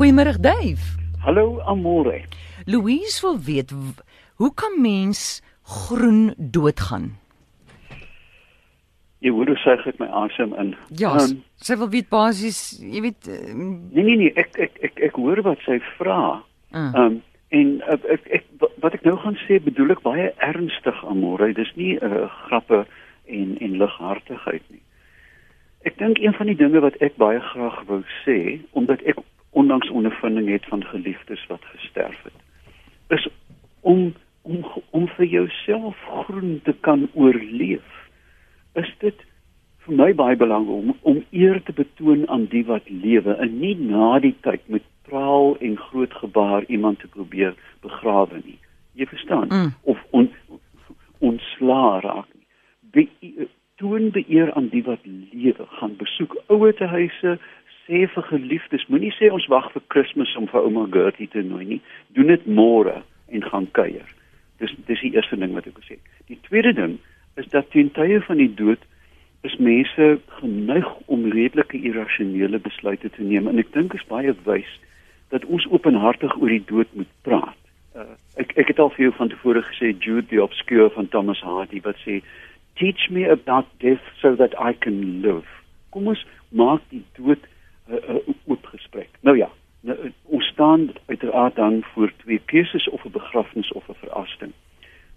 Goeiemôre Dave. Hallo Amore. Louise wil weet hoe kan mens groen doodgaan? Jy hoor hoe sug ek my asem in. Ja, um, sy wil weet basies, jy weet um, nee nee nee, ek ek ek ek hoor wat sy vra. uh, Ehm um, en uh, ek ek wat ek nou gaan sê bedoel ek baie ernstig Amore. Dis nie 'n uh, grappe en en lighartigheid nie. Ek dink een van die dinge wat ek baie graag wou sê, omdat ek onlangs ondervinding het van geliefdes wat gesterf het, is om om om vir jouself groen te kan oorleef. Is dit vir my baie belangrik om om eer te betoon aan die wat lewe en nie na die tyd met praal en groot gebaar iemand te probeer begrawe nie. Jy verstaan? Mm. Of on, ontslaa raak nie. Be, toon beeer aan die wat lewe, gaan besoek ouertehuise, sê vir geliefdes, moenie sê ons wag vir Kersfees om vir ouma Gertie te nooi nie. Doen dit môre en gaan kuier. Dis dis die eerste ding wat ek wil sê. Die tweede ding is dat teen tye van die dood is mense geneig om redelike irrasionele besluite te neem en ek dink is baie wys dat ons openhartig oor die dood moet praat. Uh, ek ek het al vir jou van tevore gesê Jude the Obscure van Thomas Hardy wat sê teach me about death so that I can live. Kom ons maak die dood 'n uh, oop gesprek. Nou ja, nou, ons staan uiteraard dan voor twee keuses of 'n begrafnis of 'n verasting.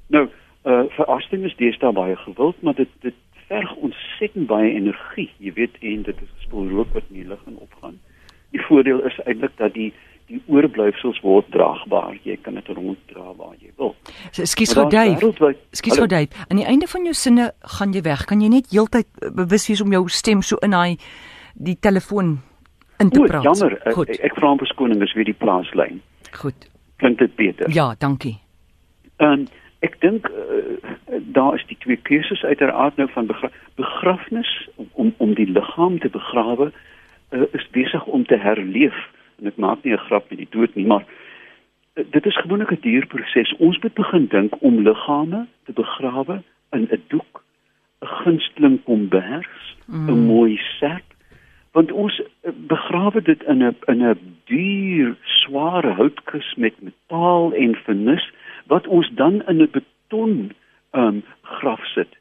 Nou, uh verasting is deesdae baie gewild, maar dit dit verg ontsettend baie energie, jy weet, en dit is 'n spul rook wat in die lug in opgaan. Die voordeel is eintlik dat die die oorblyfsels word draagbaar. Jy kan dit ronddra waar jy wil. Ekskuus gou Dave. Ekskuus gou Dave. Aan die einde van jou sinne gaan jy weg. Kan jy net heeltyd eh, bewus wees om jou stem so in daai die telefoon in te O, praat? jammer, ek, Goed. ek, ek vra om verskoning, dis weer die plaaslyn. Goed. Klink dit beter? Ja, dankie. En ek dink uh, daar is die twee keuses uiteraard nou van begra begrafnis om om, die liggaam te begrawe uh, is besig om te herleef en ek maak nie 'n grap met die dood nie maar uh, dit is gewoonlik 'n duur proses ons moet begin dink om liggame te begrawe in 'n doek 'n gunsteling kombers 'n Mm. mooi sak want ons uh, begrawe dit in 'n in 'n duur sware houtkus met metaal en vernis wat ons dan in 'n beton um, graf sit.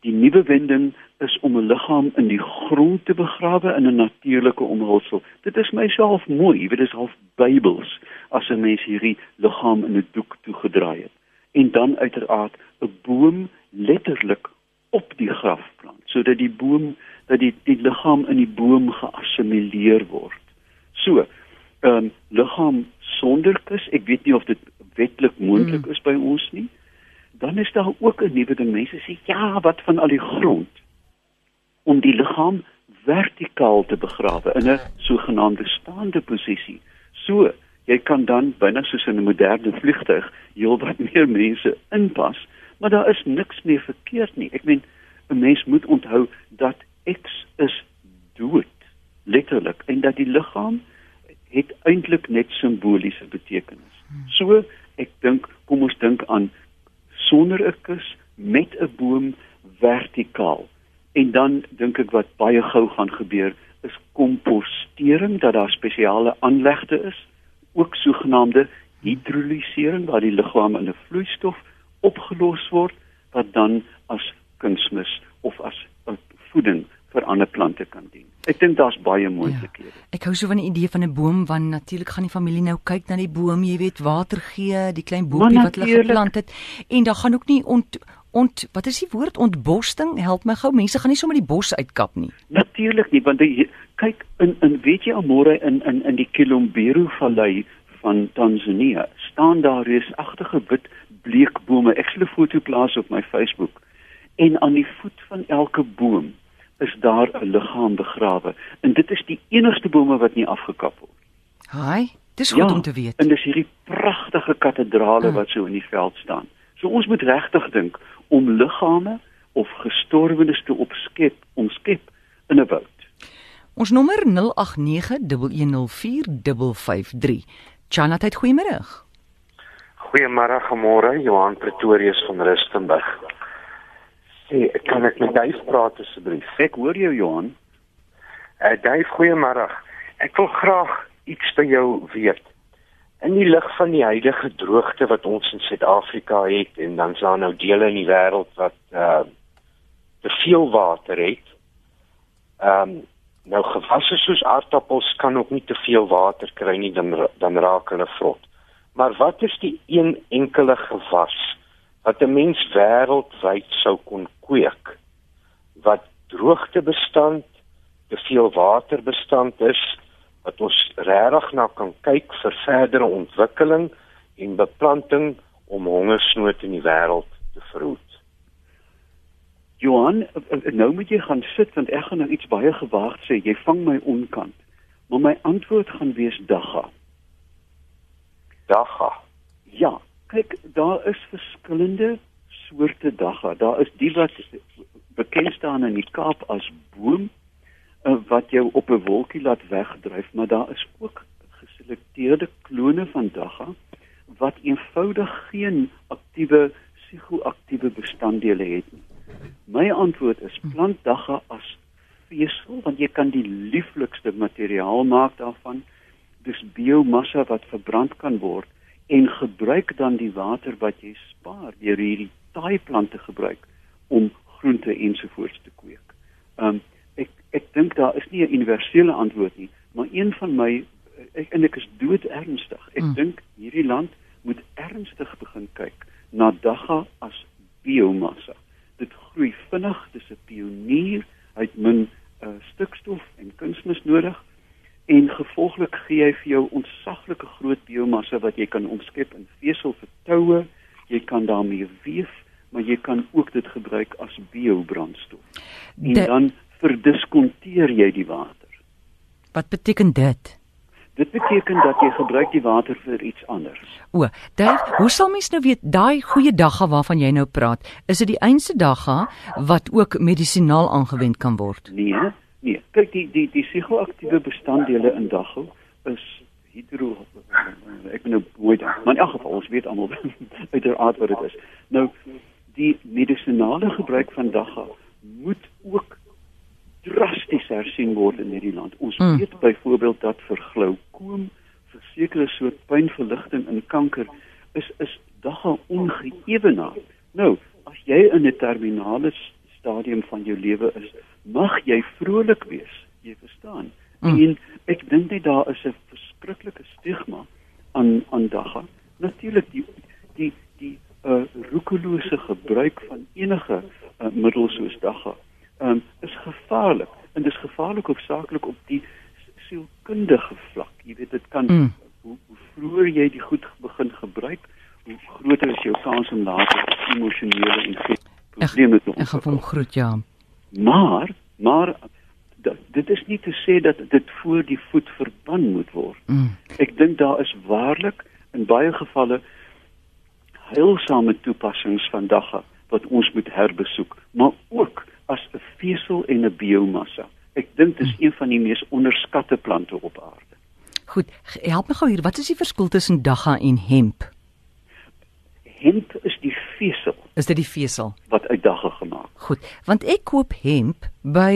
Die nuwe wending is om 'n liggaam in die grond te begrawe in 'n natuurlike omhulsel. Dit is myself mooi, jy weet dit is half Bybels as 'n mens hierdie liggaam in 'n doek toegedraai het. En dan uiteraard 'n boom letterlik op die graf plant sodat die boom dat die die liggaam in die boom geassimileer word. So, ehm um, liggaam sonder kus, ek weet nie of dit wetlik moontlik Mm. is by ons nie. Dan is daar ook 'n nuwe ding. Mense sê ja, wat van al die grond om die liggaam vertikaal te begrawe in 'n sogenaamde staande posisie. So, jy kan dan binne soos in 'n moderne vliegtuig heelwat meer mense inpas, maar daar is niks meer verkeerd nie. Ek meen 'n mens moet onthou dat X is dood, letterlik, en dat die liggaam het eintlik net simboliese betekenis. So, ek dink kom ons dink aan sonder 'n kus met 'n boom vertikaal. En dan dink ek wat baie gou gaan gebeur is kompostering dat daar spesiale aanlegte is, ook sogenaamde hidrolisering waar die liggaam in 'n vloeistof opgelos word wat dan as kunsmis of as voeding vir ander plante kan dien. Ek dink daar's baie moontlikhede. Ek hou so van die idee van 'n boom want natuurlik gaan die familie nou kyk na die boom, jy weet, water gee, die klein boompie wat hulle geplant het en dan gaan ook nie ont ont wat is die woord ontborsting? Help my gou. Mense gaan nie sommer die bos uitkap nie. Natuurlik nie want die, kyk in in weet jy almore in in in die Kilombero vallei van Tanzanië staan daar reusagtige wit bleekbome. Ek sal 'n foto plaas op my Facebook. En aan die voet van elke boom is daar 'n liggaam begrawe. En dit is die enigste bome wat nie afgekap word. Haai, dis goed om te weet. En dis hierdie pragtige kathedrale Ah. wat so in die veld staan. So ons moet regtig dink om liggame of gestorwenes te opskep, omskep in 'n woud. Ons nommer 0891104553. Chanat, goeiemôre. Goeiemôre, môre, Johan Pretorius van Rustenburg. Sê, kan ek met Dave praat asseblief? Ek hoor jou Johan. Uh Dave, goeiemôre. Ek wil graag iets by jou weet. In die lig van die huidige droogte wat ons in Suid-Afrika het en dan is daar nou dele in die wêreld wat uh te veel water het. Ehm um, nou gewasse soos aardappels kan ook nie te veel water kry nie dan dan raak hulle vrot. Maar wat is die een enkele gewas wat 'n mens wêreldwyd sou kon kweek wat droogtebestand, te veel waterbestand is wat ons regtig na kan kyk vir verdere ontwikkeling en beplanting om hongersnood in die wêreld te verhoed. Johan, nou moet jy gaan sit want ek gaan nou iets baie gewaagd sê. Jy vang my onkant. Maar my antwoord gaan wees dagga. Dagga. Ja, kyk, daar is verskillende soorte dagga. Daar is die wat bekend staan in die Kaap as boom uh, wat jou op 'n wolkie laat wegdryf, maar daar is ook geselekteerde klone van dagga wat eenvoudig geen aktiewe psigoaktiewe bestanddele het nie. My antwoord is plant dagga as vesel want jy kan die lieflikste materiaal maak daarvan. Dis biomassa wat verbrand kan word en gebruik dan die water wat jy spaar deur hierdie taai plante gebruik om groente ensovoorts te kweek. Um ek ek dink daar is nie 'n universele antwoord nie, maar een van my ek en ek is dood ernstig. Ek mm. dink hierdie land moet ernstig begin kyk na dagga as biomassa. Dit groei vinnig, dis 'n pionier, hy het min uh, stikstof en kunsmis nodig en gevolglik gee hy vir jou ontsaglike groot biomassa wat jy kan omskep in vesel vir toue, jy kan daarmee weef, maar jy kan ook dit gebruik as biobrandstof. En De dan verdiskonteer jy die water. Wat beteken dit? Dit beteken dat jy gebruik die water vir iets anders. O, Dave, hoe sal mens nou weet daai goeie dagga waarvan jy nou praat, is dit die einste dagga wat ook medisinaal aangewend kan word? Nee, Nee, kyk die die die psigoaktiewe bestanddele in daggel is hydro ek nou mooi dan. Maar in elk geval ons weet almal uiteraard wat dit is. Nou die medisinale gebruik van daggel moet ook drasties hersien word in hierdie land. Ons hmm. weet byvoorbeeld dat vir glaukoom, vir sekere soort pynverligting en kanker is is daggel ongeëwenaar. Nou, as jy in 'n terminale stadium van jou lewe is, mag jy vrolik wees, jy verstaan. Mm. En ek dink net daar is 'n verskriklike stigma aan aan dagga. Natuurlik die die die uh roekelose gebruik van enige uh, middel soos dagga um, is gevaarlik en dit is gevaarlik hoofsaaklik op die sielkundige vlak. Jy weet dit kan mm. hoe, hoe vroeër jy die goed begin gebruik, hoe groter is jou kans om later emosionele en probleme te ontwikkel. Ek gaan groet ja. Maar maar dit is nie te sê dat dit voor die voet verban moet word. Mm. Ek dink daar is waarlik in baie gevalle heilsame toepassings van dagga wat ons moet herbesoek, maar ook as 'n vesel en 'n biomassa. Ek dink dit is mm. een van die mees onderskatte plante op aarde. Goed, help my gou hier, wat is die verskil tussen dagga en hemp? Hemp is die vesel. Is dit die vesel wat uit dagga gemaak? Goed, want ek koop hemp by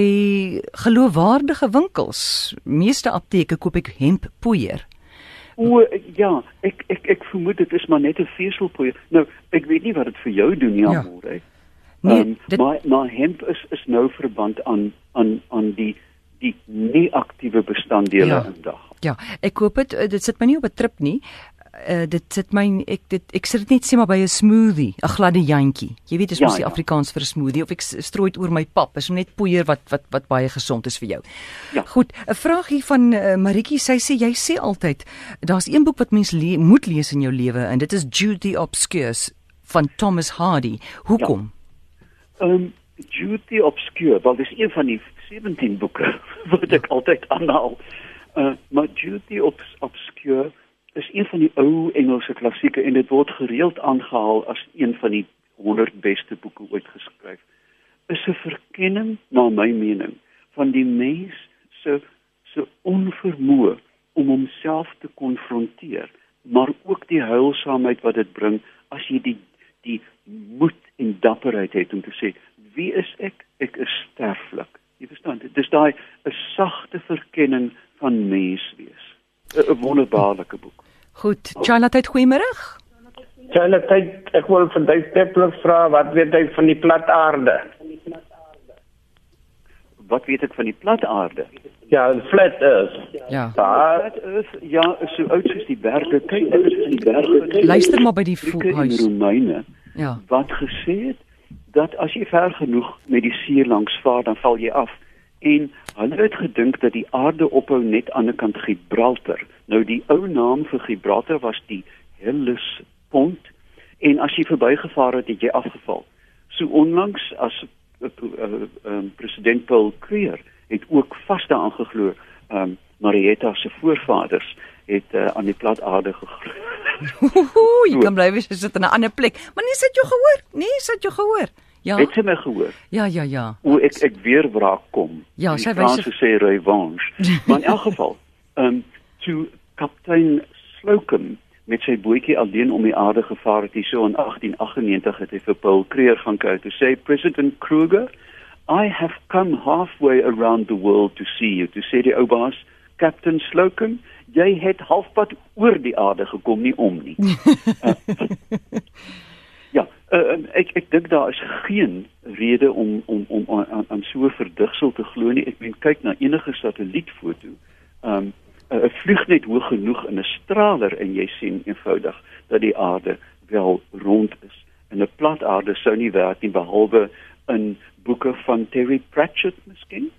geloofwaardige winkels. Meeste apteke koop ek hemppoeier. O ja, ek ek ek vermoed dit is maar net 'n veselpoeier. Nou, ek weet nie wat dit vir jou doen nie, ja. amore. Nee, um, dit... maar maar hemp is is nou verband aan aan aan die die nie aktiewe bestanddele ja. in dag. Ja, ek koop dit dit sit my nie op 'n trip nie uh, dit sit my ek dit ek sit dit net sê maar by 'n smoothie, 'n gladde jantjie. Jy weet dis ja, mos die ja. Afrikaans vir 'n smoothie of ek strooi dit oor my pap. Is net poeier wat wat wat baie gesond is vir jou. Ja. Goed, 'n vraag hier van uh, Maritjie. Sy sê jy sê altyd daar's een boek wat mens le moet lees in jou lewe en dit is Judy Obscures van Thomas Hardy. Hoekom? Ehm ja. um, Judy Obscure, wel dis een van die 17 boeke wat ek altyd aanhaal. Uh, maar Judy Obscure is een van die ou Engelse klassieke en dit word gereeld aangehaal as een van die 100 beste boeke ooit geskryf. Is 'n verkenning na my mening van die mens se se onvermoë om homself te konfronteer, maar ook die heilsaamheid wat dit bring as jy die die moed en dapperheid het om te sê wie is ek? Ek is sterflik. Jy verstaan, dit is daai 'n sagte verkenning van mens wees. 'n wonderbaarlike boek. Goed, Charlotte, goeiemôre. Charlotte, ek wil vir jou stapler vra wat weet jy van die plat aarde? Wat weet ek van die plat aarde? Ja, flat earth. Ja. Daar Flat Earth, ja, is so oud soos die berge. Kyk, dit is die berge. Luister maar by die huis. Romeine Ja. wat gesê het dat as jy ver genoeg met die see langs vaar, dan val jy af. En hulle het gedink dat die aarde ophou net aan die kant Gibraltar. Nou die ou naam vir Gibraltar was die Hellespont en as jy verbygevaar het, het jy afgeval. So onlangs as uh, uh, uh, president Paul Kruger het ook vas daaraan geglo, um, Marietta se voorvaders het uh, aan die plat aarde geglo. Ooh, jy kan bly wees jy sit in 'n ander plek. Maar nee, sit jou gehoor? Nee, sit jou gehoor. Ja. Het jy my gehoor? Ja, ja, ja. O ek ek weer wraak kom. Ja, Die sy wys- Franse sê revanche. maar in elk geval, ehm um, toe kaptein Slocum met sy bootjie alleen om die aarde gevaar het hier so in 1898 het hy vir Paul Kruger gaan kyk to sê President Kruger I have come halfway around the world to see you to sê die ou baas Captain Slocum jy het halfpad oor die aarde gekom nie om nie. uh, ja, uh, ek ek dink daar is geen rede om om om aan, aan so 'n verdigsel te glo nie. Ek meen kyk na enige satellietfoto. Um 'n vlieg net hoog genoeg in 'n straler en jy sien eenvoudig dat die aarde wel rond is. En 'n plat aarde sou nie werk nie behalwe in boeke van Terry Pratchett miskien.